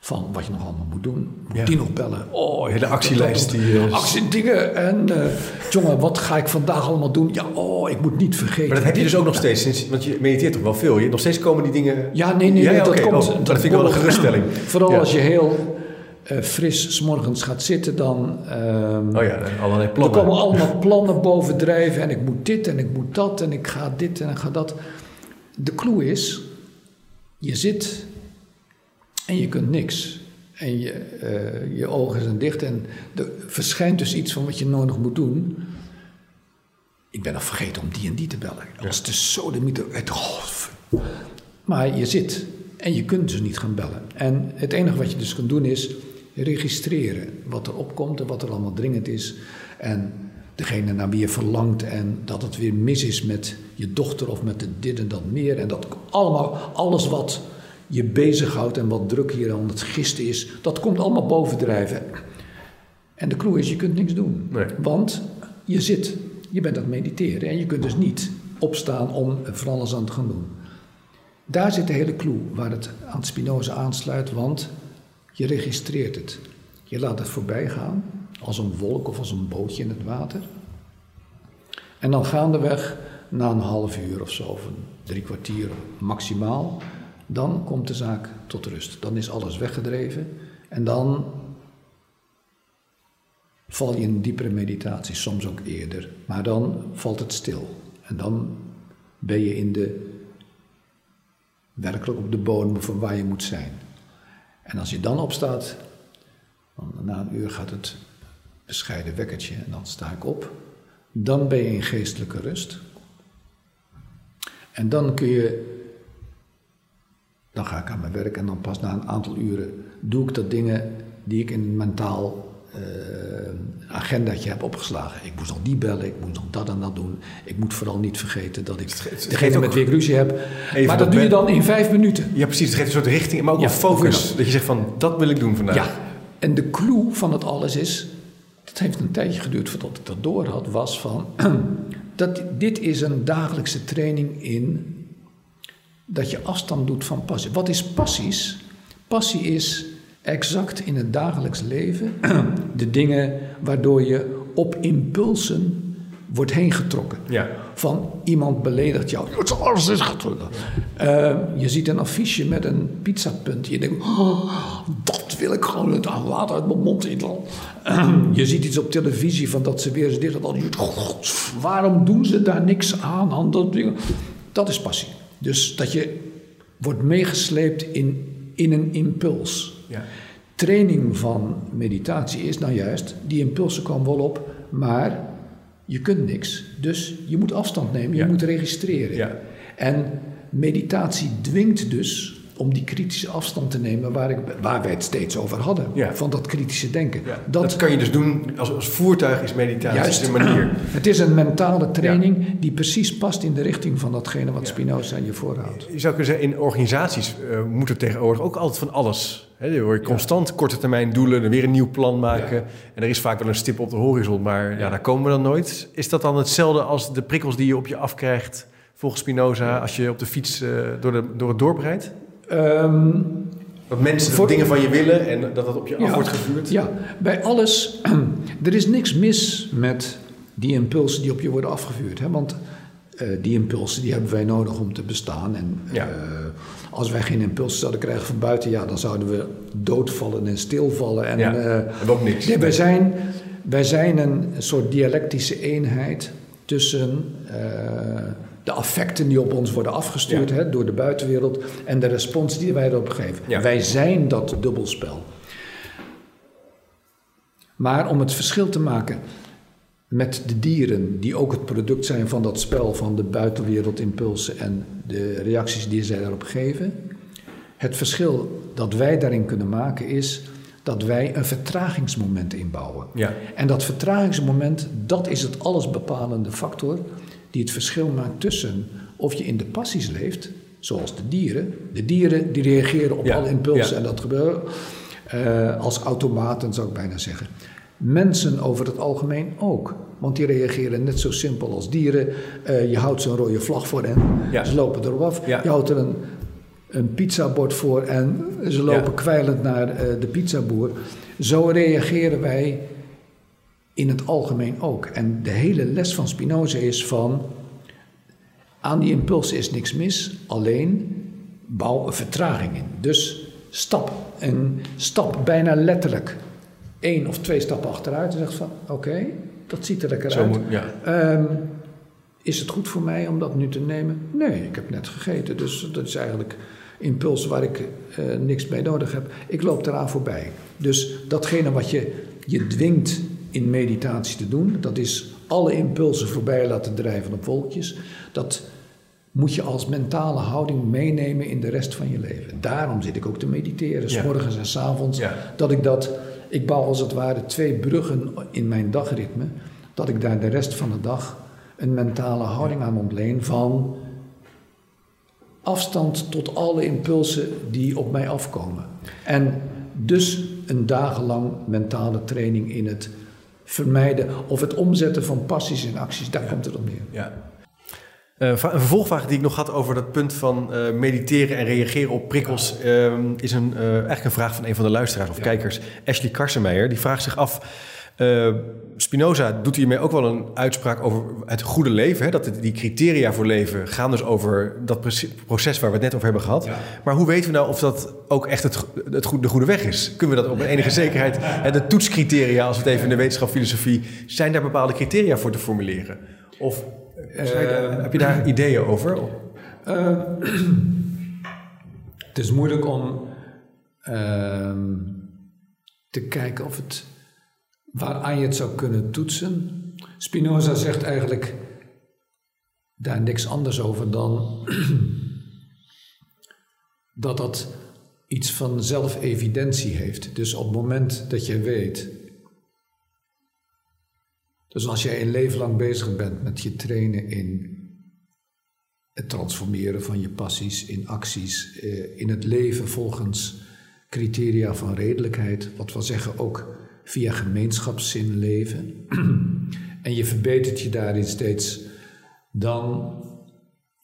Van wat je nog allemaal moet doen. Moet Ja. die nog bellen? Oh, Hele actielijst die, eh, Actiedingen. En eh, jongen, wat ga ik vandaag allemaal doen? Ja, oh, ik moet niet vergeten. Maar dat heb je dus ook nog steeds, sinds, want je mediteert toch wel veel. Je, nog steeds komen die dingen... Ja, nee, nee, Ja, nee, ja, dat komt. Oh, dat vind ik wel een geruststelling. Vooral als je heel eh, fris 's morgens gaat zitten, dan. ehm, Oh ja, allerlei er plannen. komen allemaal plannen bovendrijven en ik moet dit en ik moet dat en ik ga dit en ik ga dat. De clue is, je zit en je kunt niks. En je, eh, je ogen zijn dicht en er verschijnt dus iets van wat je nooit nog moet doen. Ik ben al vergeten om die en die te bellen. Als zo de mythe. Het, oh, maar je zit en je kunt dus niet gaan bellen. En het enige wat je dus kunt doen is registreren wat er opkomt en wat er allemaal dringend is. En degene naar wie je verlangt en dat het weer mis is met je dochter of met de dit en dat meer. En dat allemaal, alles wat je bezighoudt en wat druk hier aan het gisten is, dat komt allemaal bovendrijven. En de clue is, je kunt niks doen. Nee. Want je zit, je bent aan het mediteren en je kunt dus niet opstaan om van alles aan te gaan doen. Daar zit de hele clue waar het aan Spinoza aansluit, want je registreert het. Je laat het voorbij gaan, als een wolk of als een bootje in het water. En dan gaandeweg, na een half uur of zo, of een drie kwartier maximaal, dan komt de zaak tot rust. Dan is alles weggedreven en dan val je in diepere meditatie, soms ook eerder. Maar dan valt het stil. En dan ben je in de, werkelijk op de bodem van waar je moet zijn. En als je dan opstaat, dan na een uur gaat het bescheiden wekkertje en dan sta ik op. Dan ben je in geestelijke rust. En dan kun je, dan ga ik aan mijn werk en dan pas na een aantal uren doe ik dat dingen die ik in een mentaal eh, agendaatje heb opgeslagen. Ik moest nog die bellen, ik moet nog dat en dat doen. Ik moet vooral niet vergeten dat ik degene met wie ik ruzie heb. Maar dat doe je dan in vijf minuten. Ja, precies. Het geeft een soort richting, maar ook Ja, een focus. Dat je zegt van, dat wil ik doen vandaag. Ja, en de clue van het alles is, het heeft een tijdje geduurd voordat ik dat door had, was van, dat dit is een dagelijkse training in dat je afstand doet van passie. Wat is passies? Passie is exact in het dagelijks leven de dingen waardoor je op impulsen wordt heen getrokken. Ja. Van iemand beledigt jou. Alles is getrokken. Eh, je ziet een affiche met een pizzapunt. Je denkt, oh, dat wil ik gewoon het water uit mijn mond in. je ziet iets op televisie van dat ze weer eens dit en dat. Waarom doen ze daar niks aan? dat is passie. Dus dat je wordt meegesleept in, in een impuls. Ja. Training van meditatie is nou juist, die impulsen komen wel op, maar je kunt niks. Dus je moet afstand nemen, je Ja. moet registreren. Ja. En meditatie dwingt dus om die kritische afstand te nemen waar, ik, waar wij het steeds over hadden. Ja. Van dat kritische denken. Ja, dat, kan je dus doen als, als voertuig is meditatie juist, een manier. Het is een mentale training die precies past in de richting van datgene wat Spinoza je voorhoudt. Je zou kunnen zeggen, in organisaties uh, moet er tegenwoordig ook altijd van alles. He, dan je constant korte termijn doelen, weer een nieuw plan maken. En er is vaak wel een stip op de horizon, maar ja. daar komen we dan nooit. Is dat dan hetzelfde als de prikkels die je op je afkrijgt, volgens Spinoza, als je op de fiets uh, door, de, door het dorp rijdt? Um, dat mensen voor, dingen van je willen en dat dat op je af wordt gevuurd? Ja, bij alles. er is niks mis met die impulsen die op je worden afgevuurd. Hè? Want uh, die impulsen die hebben wij nodig om te bestaan. En uh, als wij geen impulsen zouden krijgen van buiten, ja, dan zouden we doodvallen en stilvallen. En, ja, uh, ook niks. Nee, wij, zijn, wij zijn een soort dialectische eenheid tussen de affecten die op ons worden afgestuurd hè, door de buitenwereld en de respons die wij erop geven. Wij zijn dat dubbelspel. Maar om het verschil te maken met de dieren, die ook het product zijn van dat spel van de buitenwereldimpulsen en de reacties die zij daarop geven. Het verschil dat wij daarin kunnen maken is dat wij een vertragingsmoment inbouwen. Ja. En dat vertragingsmoment, dat is het allesbepalende factor die het verschil maakt tussen of je in de passies leeft, zoals de dieren. De dieren die reageren op alle impulsen en dat gebeurt uh, als automaten, zou ik bijna zeggen. Mensen over het algemeen ook. Want die reageren net zo simpel als dieren. Uh, je houdt zo'n rode vlag voor hen, ja. ze lopen erop af. Je houdt er een, een pizzabord voor en ze lopen kwijlend naar uh, de pizzaboer. Zo reageren wij in het algemeen ook. En de hele les van Spinoza is van... aan die impulsen is niks mis, alleen bouw een vertraging in. Dus stap, en stap bijna letterlijk één of twee stappen achteruit en zegt van... oké, dat ziet er lekker Zo uit. Moet, ja. um, is het goed voor mij om dat nu te nemen? Nee, ik heb net gegeten, dus dat is eigenlijk impuls waar ik uh, niks mee nodig heb. Ik loop eraan voorbij. Dus datgene wat je, je dwingt in meditatie te doen. Dat is alle impulsen voorbij laten drijven op wolkjes. Dat moet je als mentale houding meenemen in de rest van je leven. Daarom zit ik ook te mediteren, s morgens en s avonds. Ja. Dat ik dat, ik bouw als het ware twee bruggen in mijn dagritme. Dat ik daar de rest van de dag een mentale houding aan ontleen van afstand tot alle impulsen die op mij afkomen. En dus een dagenlang mentale training in het vermijden of het omzetten van passies in acties. Daar komt het op neer. Ja. Uh, een vervolgvraag die ik nog had over dat punt van uh, mediteren en reageren op prikkels, uh, is een, eh, eigenlijk een vraag van een van de luisteraars of ja. kijkers, Ashley Karsemeijer. Die vraagt zich af uh, Spinoza doet hiermee ook wel een uitspraak over het goede leven. Hè? Dat die criteria voor leven gaan dus over dat proces waar we het net over hebben gehad. Ja. Maar hoe weten we nou of dat ook echt het, het goede, de goede weg is? Kunnen we dat op enige zekerheid... Hè, de toetscriteria, als we het even in de wetenschap filosofie... zijn daar bepaalde criteria voor te formuleren? Of uh, daar, heb je daar ideeën over? Uh, het is moeilijk om ehm, te kijken of het waaraan je het zou kunnen toetsen. Spinoza zegt eigenlijk daar niks anders over dan dat dat iets van zelfevidentie heeft. Dus op het moment dat je weet. Dus als jij een leven lang bezig bent met je trainen in het transformeren van je passies in acties, eh, in het leven volgens criteria van redelijkheid, wat wil zeggen ook via gemeenschapszin leven en je verbetert je daarin steeds, dan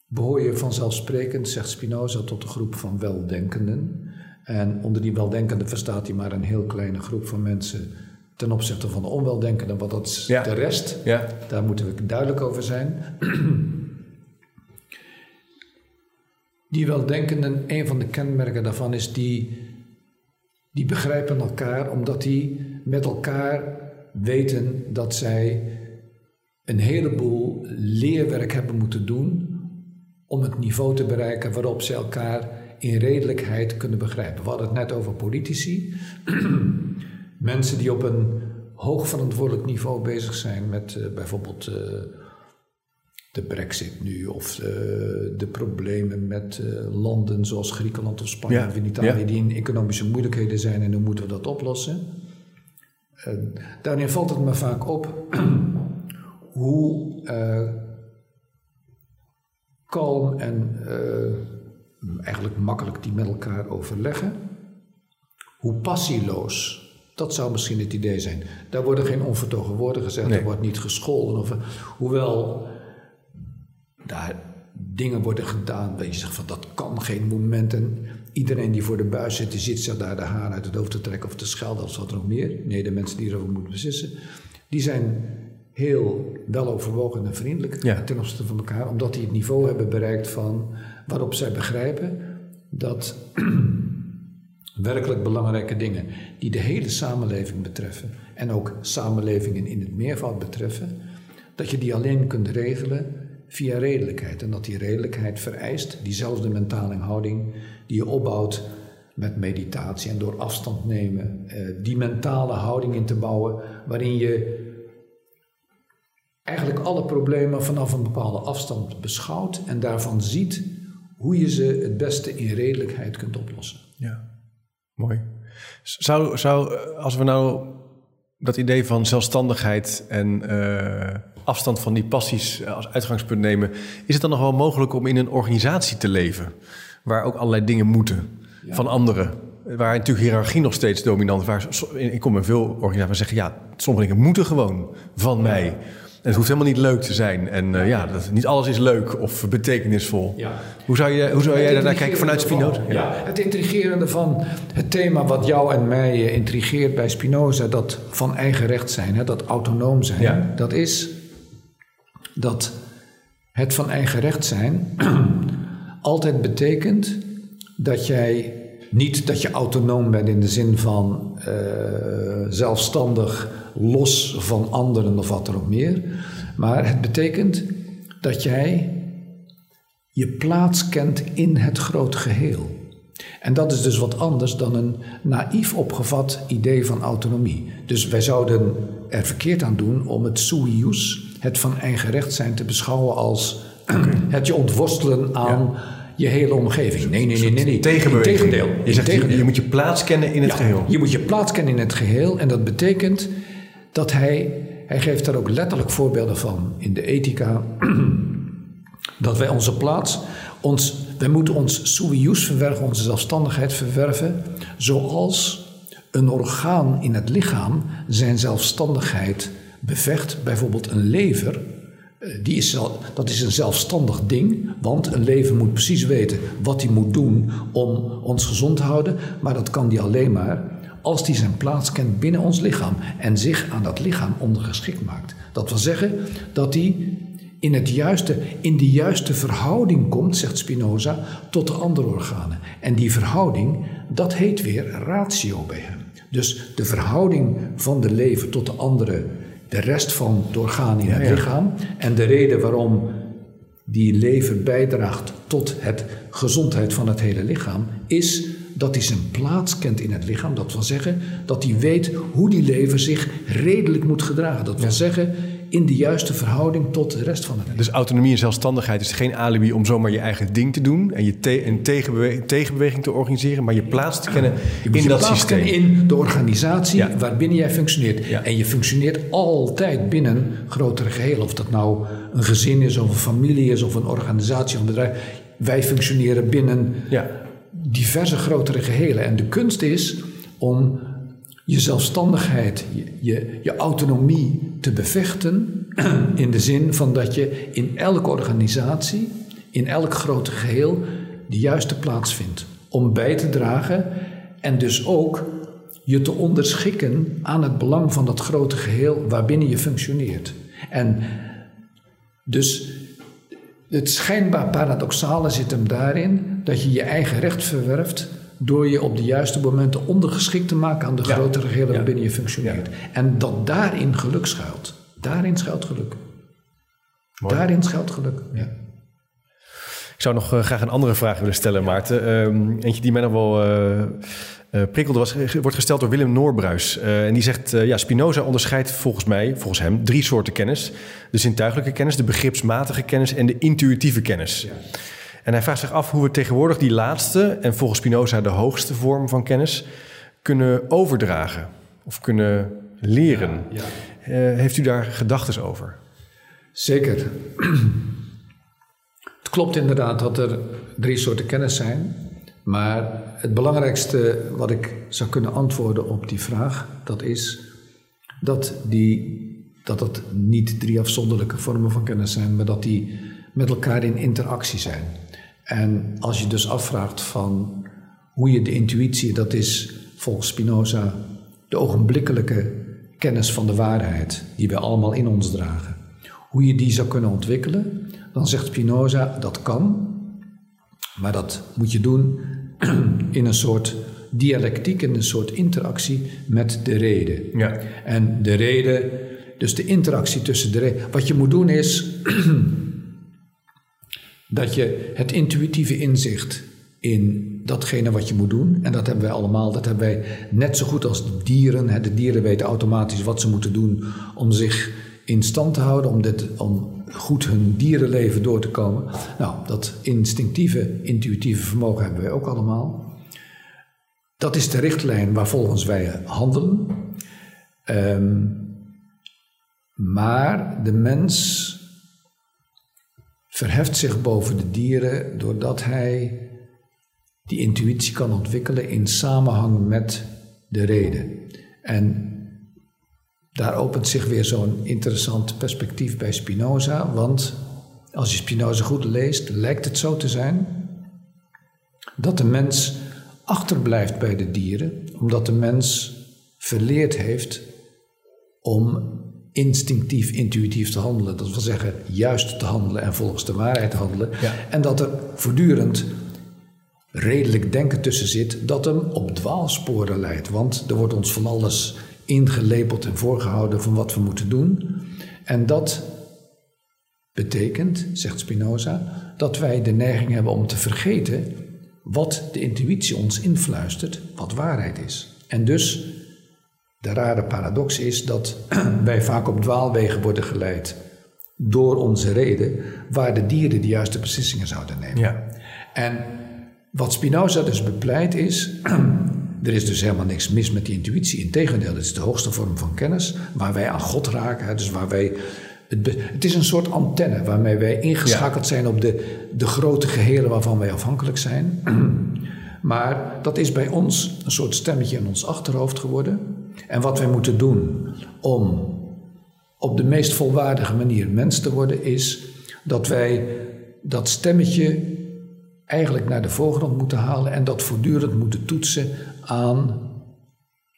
behoor je vanzelfsprekend, zegt Spinoza, tot de groep van weldenkenden. En onder die weldenkenden verstaat hij maar een heel kleine groep van mensen ten opzichte van de onweldenkenden, want dat is ja. de rest. Ja. Daar moeten we duidelijk over zijn. Die weldenkenden, een van de kenmerken daarvan is die, die begrijpen elkaar omdat die met elkaar weten dat zij een heleboel leerwerk hebben moeten doen om het niveau te bereiken waarop ze elkaar in redelijkheid kunnen begrijpen. We hadden het net over politici, mensen die op een hoog verantwoordelijk niveau bezig zijn met uh, bijvoorbeeld uh, de brexit nu of de problemen met landen zoals Griekenland of Spanje of Italië die in economische moeilijkheden zijn en hoe moeten we dat oplossen. Daarin valt het me vaak op hoe kalm en eigenlijk makkelijk die met elkaar overleggen. Hoe passieloos, dat zou misschien het idee zijn. Daar worden geen onvertogen woorden gezegd, er wordt niet gescholden. Of, hoewel daar dingen worden gedaan waar je zegt van dat kan geen moment. En iedereen die voor de buis zit, die zit zich daar de haar uit het hoofd te trekken of te schelden of wat er nog meer. Nee, de mensen die erover moeten beslissen, die zijn heel weloverwogen en vriendelijk ten opzichte van elkaar, omdat die het niveau hebben bereikt van waarop zij begrijpen dat werkelijk belangrijke dingen die de hele samenleving betreffen en ook samenlevingen in het meervoud betreffen, dat je die alleen kunt regelen via redelijkheid. En dat die redelijkheid vereist diezelfde mentale houding die je opbouwt met meditatie en door afstand nemen, eh, die mentale houding in te bouwen waarin je eigenlijk alle problemen vanaf een bepaalde afstand beschouwt en daarvan ziet hoe je ze het beste in redelijkheid kunt oplossen. Ja, mooi. Zou, zou als we nou dat idee van zelfstandigheid en uh, afstand van die passies als uitgangspunt nemen, is het dan nog wel mogelijk om in een organisatie te leven waar ook allerlei dingen moeten van anderen? Waar natuurlijk hiërarchie nog steeds dominant is. Waar, ik kom in veel organisaties waar zeggen, ja, sommige dingen moeten gewoon van mij het hoeft helemaal niet leuk te zijn. En uh, ja, dat, niet alles is leuk of betekenisvol. Ja. Hoe zou, je, hoe zou jij daarnaar kijken vanuit Spinoza? Ja. het intrigerende van het thema wat jou en mij uh, intrigeert bij Spinoza... dat van eigen recht zijn, hè, dat autonoom zijn... dat is dat het van eigen recht zijn altijd betekent dat jij niet dat je autonoom bent in de zin van uh, zelfstandig, los van anderen of wat er ook meer. Maar het betekent dat jij je plaats kent in het grote geheel. En dat is dus wat anders dan een naïef opgevat idee van autonomie. Dus wij zouden er verkeerd aan doen om het sui het van eigen recht zijn, te beschouwen als het je ontworstelen aan je hele omgeving. Nee, nee, nee, nee. nee. Tegendeel. Je, zegt, je, moet je plaats kennen in het geheel. Je moet je plaats kennen in het geheel. En dat betekent dat hij, hij geeft daar ook letterlijk voorbeelden van in de ethica, dat wij onze plaats, ons, wij moeten ons suius verwerven, onze zelfstandigheid verwerven, zoals een orgaan in het lichaam zijn zelfstandigheid bevecht, bijvoorbeeld een lever eh, die is, dat is een zelfstandig ding, want een leven moet precies weten wat hij moet doen om ons gezond te houden. Maar dat kan die alleen maar als hij zijn plaats kent binnen ons lichaam en zich aan dat lichaam ondergeschikt maakt. Dat wil zeggen dat hij in, het juiste, in de juiste verhouding komt, zegt Spinoza, tot de andere organen. En die verhouding, dat heet weer ratio bij hem. Dus de verhouding van de lever tot de andere de rest van het orgaan in het lichaam. En de reden waarom die lever bijdraagt tot het gezondheid van het hele lichaam, is dat hij zijn plaats kent in het lichaam. Dat wil zeggen dat hij weet hoe die lever zich redelijk moet gedragen. Dat wil zeggen in de juiste verhouding tot de rest van het Dus autonomie en zelfstandigheid is geen alibi om zomaar je eigen ding te doen en je te een tegenbeweging, tegenbeweging te organiseren, maar je plaats te kennen je in je dat systeem. in de organisatie waarbinnen jij functioneert. En je functioneert altijd binnen grotere geheel. Of dat nou een gezin is, of een familie is, of een organisatie of een bedrijf. Wij functioneren binnen diverse grotere gehelen. En de kunst is om je zelfstandigheid, je, je, autonomie te bevechten. In de zin van dat je in elke organisatie, in elk grote geheel, de juiste plaats vindt. Om bij te dragen en dus ook je te onderschikken aan het belang van dat grote geheel waarbinnen je functioneert. En dus het schijnbaar paradoxale zit hem daarin dat je je eigen recht verwerft door je op de juiste momenten ondergeschikt te maken aan de grotere geheel waarbinnen je functioneert. En dat daarin geluk schuilt. Daarin schuilt geluk. Daarin schuilt geluk. Ja. Ik zou nog eh, graag een andere vraag willen stellen, Maarten. Ehm, eentje die mij nog wel uh, uh, prikkelde was, wordt gesteld door Willem Noorbruis. en die zegt, ja, Spinoza onderscheidt volgens mij, volgens hem, drie soorten kennis. De zintuigelijke kennis, de begripsmatige kennis en de intuïtieve kennis. Ja. En hij vraagt zich af hoe we tegenwoordig die laatste, en volgens Spinoza de hoogste vorm van kennis, kunnen overdragen of kunnen leren. Ja, heeft u daar gedachten over? Zeker. Het klopt inderdaad dat er drie soorten kennis zijn. Maar het belangrijkste wat ik zou kunnen antwoorden op die vraag, dat is dat, die, dat het niet drie afzonderlijke vormen van kennis zijn, maar dat die met elkaar in interactie zijn. En als je dus afvraagt van hoe je de intuïtie, dat is volgens Spinoza de ogenblikkelijke kennis van de waarheid, die we allemaal in ons dragen, hoe je die zou kunnen ontwikkelen, dan zegt Spinoza dat kan, maar dat moet je doen in een soort dialectiek, in een soort interactie met de reden. Ja. En de reden, dus de interactie tussen de reden. Wat je moet doen is dat je het intuïtieve inzicht in datgene wat je moet doen, en dat hebben wij allemaal, dat hebben wij net zo goed als de dieren. De dieren weten automatisch wat ze moeten doen om zich in stand te houden, om, dit, om goed hun dierenleven door te komen. Nou, dat instinctieve, intuïtieve vermogen hebben wij ook allemaal. Dat is de richtlijn waarvolgens wij handelen. Ehm, maar de mens verheft zich boven de dieren doordat hij die intuïtie kan ontwikkelen in samenhang met de reden. En daar opent zich weer zo'n interessant perspectief bij Spinoza, want als je Spinoza goed leest, lijkt het zo te zijn dat de mens achterblijft bij de dieren, omdat de mens verleerd heeft om instinctief, intuïtief te handelen. Dat wil zeggen, juist te handelen en volgens de waarheid te handelen. En dat er voortdurend redelijk denken tussen zit dat hem op dwaalsporen leidt. Want er wordt ons van alles ingelepeld en voorgehouden van wat we moeten doen. En dat betekent, zegt Spinoza, dat wij de neiging hebben om te vergeten wat de intuïtie ons influistert, wat waarheid is. En dus de rare paradox is dat wij vaak op dwaalwegen worden geleid door onze reden, waar de dieren de juiste beslissingen zouden nemen. Ja. En wat Spinoza dus bepleit is, er is dus helemaal niks mis met die intuïtie. Integendeel, het is de hoogste vorm van kennis, waar wij aan God raken, dus waar wij het, het, is een soort antenne waarmee wij ingeschakeld zijn op de, de grote gehelen waarvan wij afhankelijk zijn. maar dat is bij ons een soort stemmetje in ons achterhoofd geworden. En wat wij moeten doen om op de meest volwaardige manier mens te worden, is dat wij dat stemmetje eigenlijk naar de voorgrond moeten halen en dat voortdurend moeten toetsen aan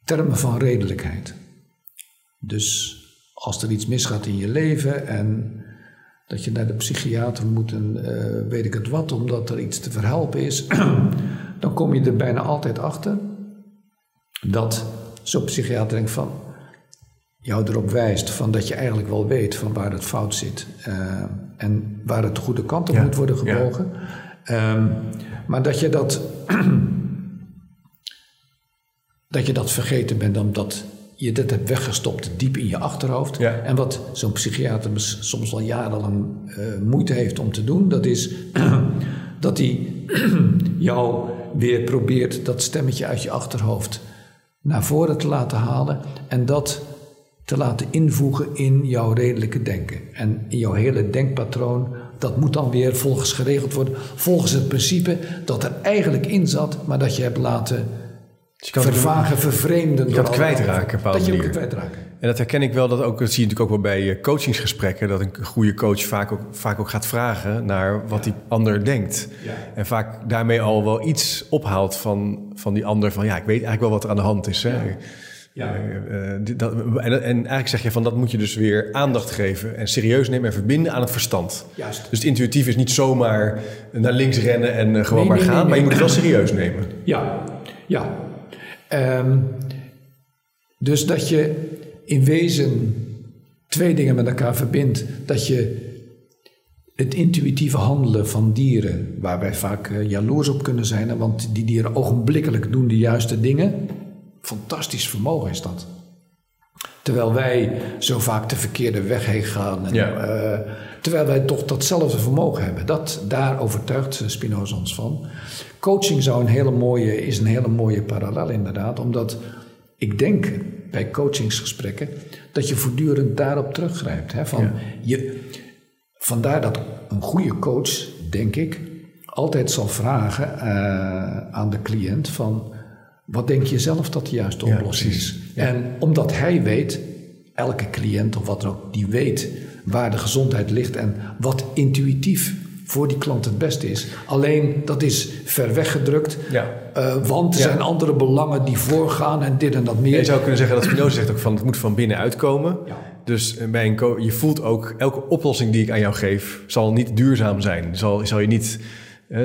termen van redelijkheid. Dus als er iets misgaat in je leven en dat je naar de psychiater moet en uh, weet ik het wat, omdat er iets te verhelpen is, dan kom je er bijna altijd achter dat zo'n psychiater denkt van jou erop wijst van dat je eigenlijk wel weet van waar het fout zit uh, en waar het de goede kant op moet worden gebogen. Ehm, maar dat je dat, dat je dat vergeten bent omdat je dit hebt weggestopt diep in je achterhoofd. En wat zo'n psychiater soms al jarenlang uh, moeite heeft om te doen, dat is dat hij jou weer probeert dat stemmetje uit je achterhoofd naar voren te laten halen en dat te laten invoegen in jouw redelijke denken. En in jouw hele denkpatroon dat moet dan weer volgens geregeld worden. Volgens het principe dat er eigenlijk in zat, maar dat je hebt laten dus je vervagen, vervreemden. Je kan het kwijtraken, Dat je het kwijtraken. En dat herken ik wel, dat, ook, dat zie je natuurlijk ook wel bij eh, coachingsgesprekken, dat een goede coach vaak ook, vaak ook gaat vragen naar wat die ander denkt. Ja. En vaak daarmee al wel iets ophaalt van, van die ander, van ja, ik weet eigenlijk wel wat er aan de hand is. Hè? Ja. Ja. Uh, dat, en, en, eigenlijk zeg je van dat moet je dus weer aandacht geven en serieus nemen en verbinden aan het verstand. Juist. Dus het intuïtief is niet zomaar naar links rennen en uh, gewoon maar gaan, maar je moet het wel serieus nemen. Ja, ja. Um, dus dat je in wezen twee dingen met elkaar verbindt. Dat je het intuïtieve handelen van dieren, waar wij vaak uh, jaloers op kunnen zijn, want die dieren ogenblikkelijk doen de juiste dingen. Fantastisch vermogen is dat. Terwijl wij zo vaak de verkeerde weg heen gaan. En, Ja. eh, terwijl wij toch datzelfde vermogen hebben. Dat, daar overtuigt Spinoza ons van. Coaching zou een hele mooie, is een hele mooie parallel inderdaad. Omdat ik denk bij coachingsgesprekken dat je voortdurend daarop teruggrijpt. Hè, van Ja. je, vandaar dat een goede coach, denk ik, altijd zal vragen eh, aan de cliënt van... Wat denk je zelf dat de juiste Ja, oplossing precies. is? En omdat hij weet, elke cliënt of wat dan ook, die weet waar de gezondheid ligt en wat intuïtief voor die klant het beste is. Alleen dat is ver weggedrukt, Ja. eh, want er Ja. zijn andere belangen die voorgaan en dit en dat meer. Je zou kunnen zeggen dat Spinoza zegt ook van het moet van binnenuit komen. Ja. Dus eh, bij een je voelt ook elke oplossing die ik aan jou geef zal niet duurzaam zijn. Zal, zal je niet eh,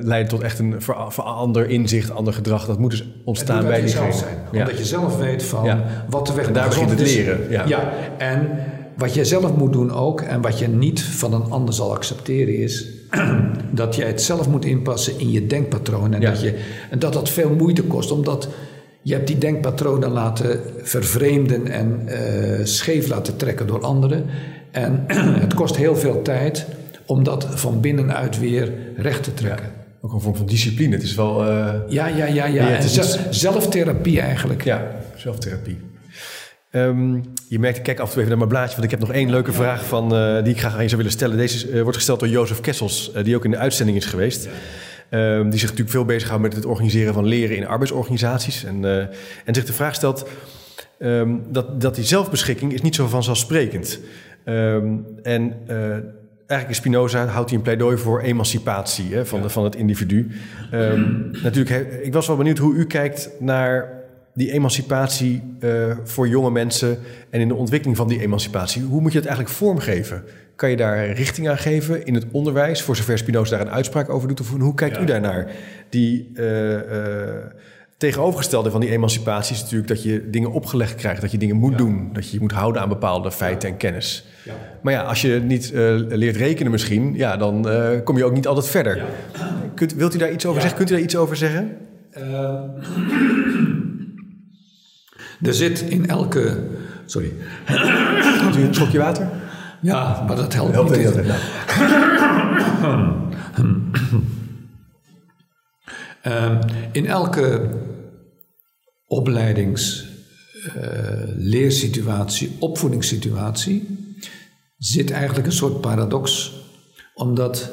leiden tot echt een ver- verander inzicht, ander gedrag. Dat moet dus ontstaan bij diegene. zijn. Ja. Omdat je zelf weet van Ja. wat de weg En daar begint het leren, ja. en wat jij zelf moet doen ook, en wat je niet van een ander zal accepteren, is dat jij het zelf moet inpassen in je denkpatroon. En, dat, je, en dat dat veel moeite kost, omdat je hebt die denkpatronen laten vervreemden en eh, scheef laten trekken door anderen. En het kost heel veel tijd om dat van binnenuit weer recht te trekken. Ook een vorm van discipline. Het is wel eh, Ja, ja, ja, ja. En zelftherapie eigenlijk. ja, zelftherapie. Ehm, je merkt, ik kijk af en toe even naar mijn blaadje, want ik heb nog één leuke vraag van, eh, die ik graag aan je zou willen stellen. Deze eh, wordt gesteld door Jozef Kessels, die ook in de uitzending is geweest. Ehm, die zich natuurlijk veel bezighoudt met het organiseren van leren in arbeidsorganisaties. En, eh, en zich de vraag stelt ehm, dat, dat die zelfbeschikking is niet zo vanzelfsprekend. Ehm, en eigenlijk is Spinoza houdt hij een pleidooi voor emancipatie hè, van, de, van het individu. Ehm, natuurlijk, he- ik was wel benieuwd hoe u kijkt naar die emancipatie eh, voor jonge mensen en in de ontwikkeling van die emancipatie. Hoe moet je het eigenlijk vormgeven? Kan je daar richting aan geven in het onderwijs, voor zover Spinoza daar een uitspraak over doet? Of hoe kijkt u daarnaar? Die eh, eh, tegenovergestelde van die emancipatie is natuurlijk dat je dingen opgelegd krijgt, dat je dingen moet doen, dat je je moet houden aan bepaalde feiten en kennis. Maar ja, als je niet eh, leert rekenen misschien, ja, dan eh, kom je ook niet altijd verder. Kunt, wilt u daar iets over Ja. zeggen? Kunt u daar iets over zeggen? Eh, er zit in elke. Sorry. Kunt u een slokje water? Ja, maar dat helpt, Helpt niet. niet altijd. Nou. Eh, in elke opleidings, eh, opvoedingssituatie zit eigenlijk een soort paradox, omdat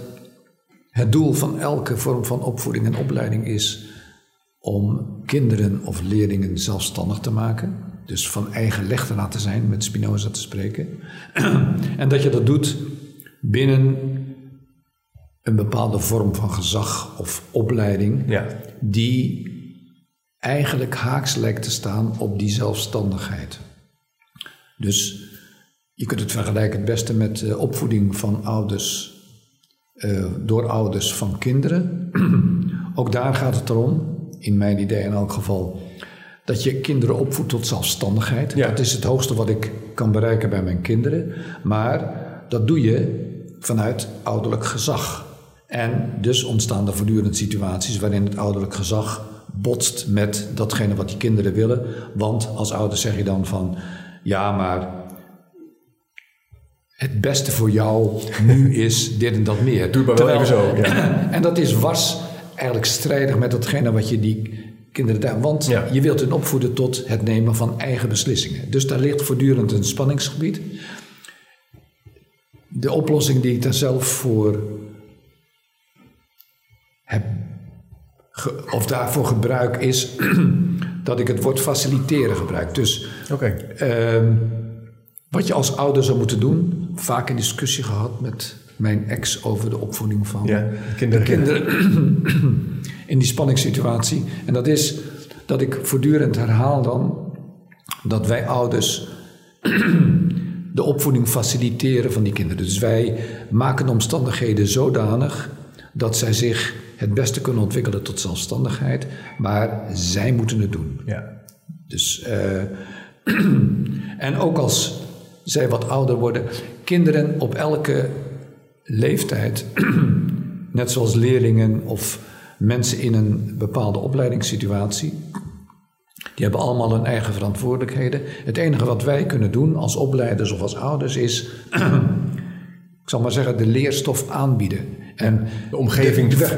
het doel van elke vorm van opvoeding en opleiding is om kinderen of leerlingen zelfstandig te maken. Dus van eigen leg te laten zijn, met Spinoza te spreken. en dat je dat doet binnen een bepaalde vorm van gezag of opleiding, Ja. die eigenlijk haaks lijkt te staan op die zelfstandigheid. Dus je kunt het vergelijken het beste met de opvoeding van ouders eh, door ouders van kinderen. Ook daar gaat het erom, in mijn idee in elk geval, dat je kinderen opvoedt tot zelfstandigheid. Ja. Dat is het hoogste wat ik kan bereiken bij mijn kinderen. Maar dat doe je vanuit ouderlijk gezag. En dus ontstaan er voortdurend situaties waarin het ouderlijk gezag botst met datgene wat die kinderen willen. Want als ouder zeg je dan van, ja maar het beste voor jou nu is dit en dat meer. Doe maar wel even zo, En dat is was eigenlijk strijdig met datgene wat je die kinderen daar... Want Ja. je wilt hen opvoeden tot het nemen van eigen beslissingen. Dus daar ligt voortdurend een spanningsgebied. De oplossing die ik daar zelf voor heb... ge- of daarvoor gebruik is dat ik het woord faciliteren gebruik. Dus. Ehm, wat je als ouder zou moeten doen, vaak een discussie gehad met mijn ex over de opvoeding van Ja, kinderen. kinderen in die spanningssituatie. En dat is dat ik voortdurend herhaal dan dat wij ouders de opvoeding faciliteren van die kinderen. Dus wij maken de omstandigheden zodanig dat zij zich het beste kunnen ontwikkelen tot zelfstandigheid, maar zij moeten het doen. Ja. Dus, eh, en ook als zij wat ouder worden, kinderen op elke leeftijd, net zoals leerlingen of mensen in een bepaalde opleidingssituatie, die hebben allemaal hun eigen verantwoordelijkheden. Het enige wat wij kunnen doen als opleiders of als ouders is, ik zal maar zeggen, de leerstof aanbieden. En de omgeving de, weg,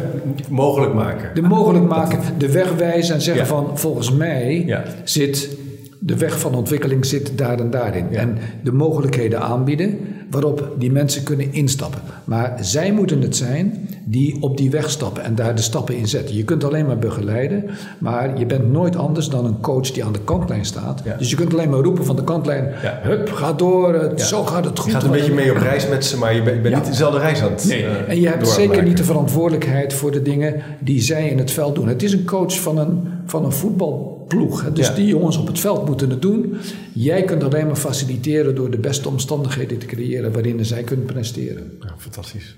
mogelijk maken. De mogelijk maken, de weg wijzen en zeggen van volgens mij zit de weg van ontwikkeling zit daar en daarin. En de mogelijkheden aanbieden waarop die mensen kunnen instappen. Maar zij moeten het zijn die op die weg stappen en daar de stappen in zetten. Je kunt alleen maar begeleiden, maar je bent nooit anders dan een coach die aan de kantlijn staat. Dus je kunt alleen maar roepen van de kantlijn: ja. hup, ga door, zo gaat het goed. Je gaat een beetje mee op reis met ze, maar je bent, niet dezelfde reis aan het Nee, uh, en je hebt zeker niet de verantwoordelijkheid voor de dingen die zij in het veld doen. Het is een coach van een, van een voetbalploeg. Dus die jongens op het veld moeten het doen. Jij kunt alleen maar faciliteren door de beste omstandigheden te creëren waarin zij kunnen presteren. Ja, fantastisch.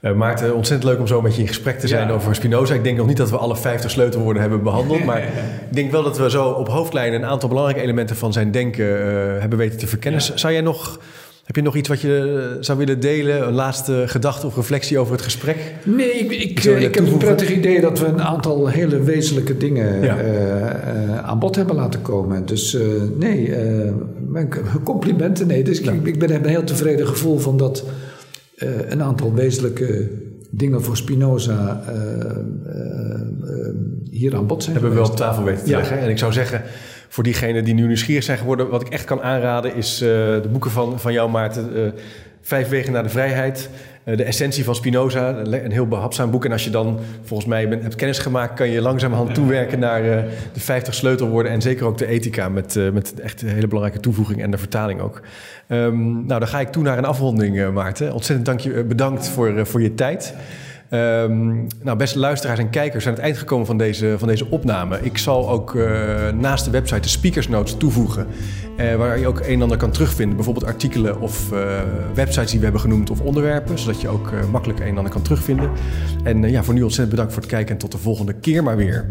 Uh, Maarten, ontzettend leuk om zo met je in gesprek te zijn over Spinoza. Ik denk nog niet dat we alle 50 sleutelwoorden hebben behandeld. Maar ik denk wel dat we zo op hoofdlijnen een aantal belangrijke elementen van zijn denken uh, hebben weten te verkennen. Zou jij nog. Heb je nog iets wat je eh, zou willen delen? Een laatste gedachte of reflectie over het gesprek? Nee, ik, ik, ik heb een prettig idee dat we een aantal hele wezenlijke dingen ja. uh, aan bod hebben laten komen. Dus nee, complimenten. Nee, dus ik, ik ben, heb een heel tevreden gevoel van dat een aantal wezenlijke dingen voor Spinoza hier aan bod zijn. Hebben we wel op tafel weten te ja. leggen. En ik zou zeggen, voor diegenen die nu nieuwsgierig zijn geworden, wat ik echt kan aanraden, is de boeken van, van jou, Maarten. Vijf wegen naar de vrijheid. de essentie van Spinoza, een heel behapzaam boek. En als je dan volgens mij hebt kennis gemaakt, kan je langzamerhand toewerken naar de 50 sleutelwoorden. En zeker ook de ethica met, met echt een hele belangrijke toevoeging en de vertaling ook. Um, nou, dan ga ik toe naar een afronding, Maarten. Ontzettend dank je, bedankt voor, voor je tijd. Um, nou, beste luisteraars en kijkers, zijn het eind gekomen van deze, van deze opname. Ik zal ook uh, naast de website de speakers notes toevoegen, waar je ook een en ander kan terugvinden. Bijvoorbeeld artikelen of websites die we hebben genoemd of onderwerpen, zodat je ook makkelijk een en ander kan terugvinden. En ja, voor nu ontzettend bedankt voor het kijken en tot de volgende keer maar weer.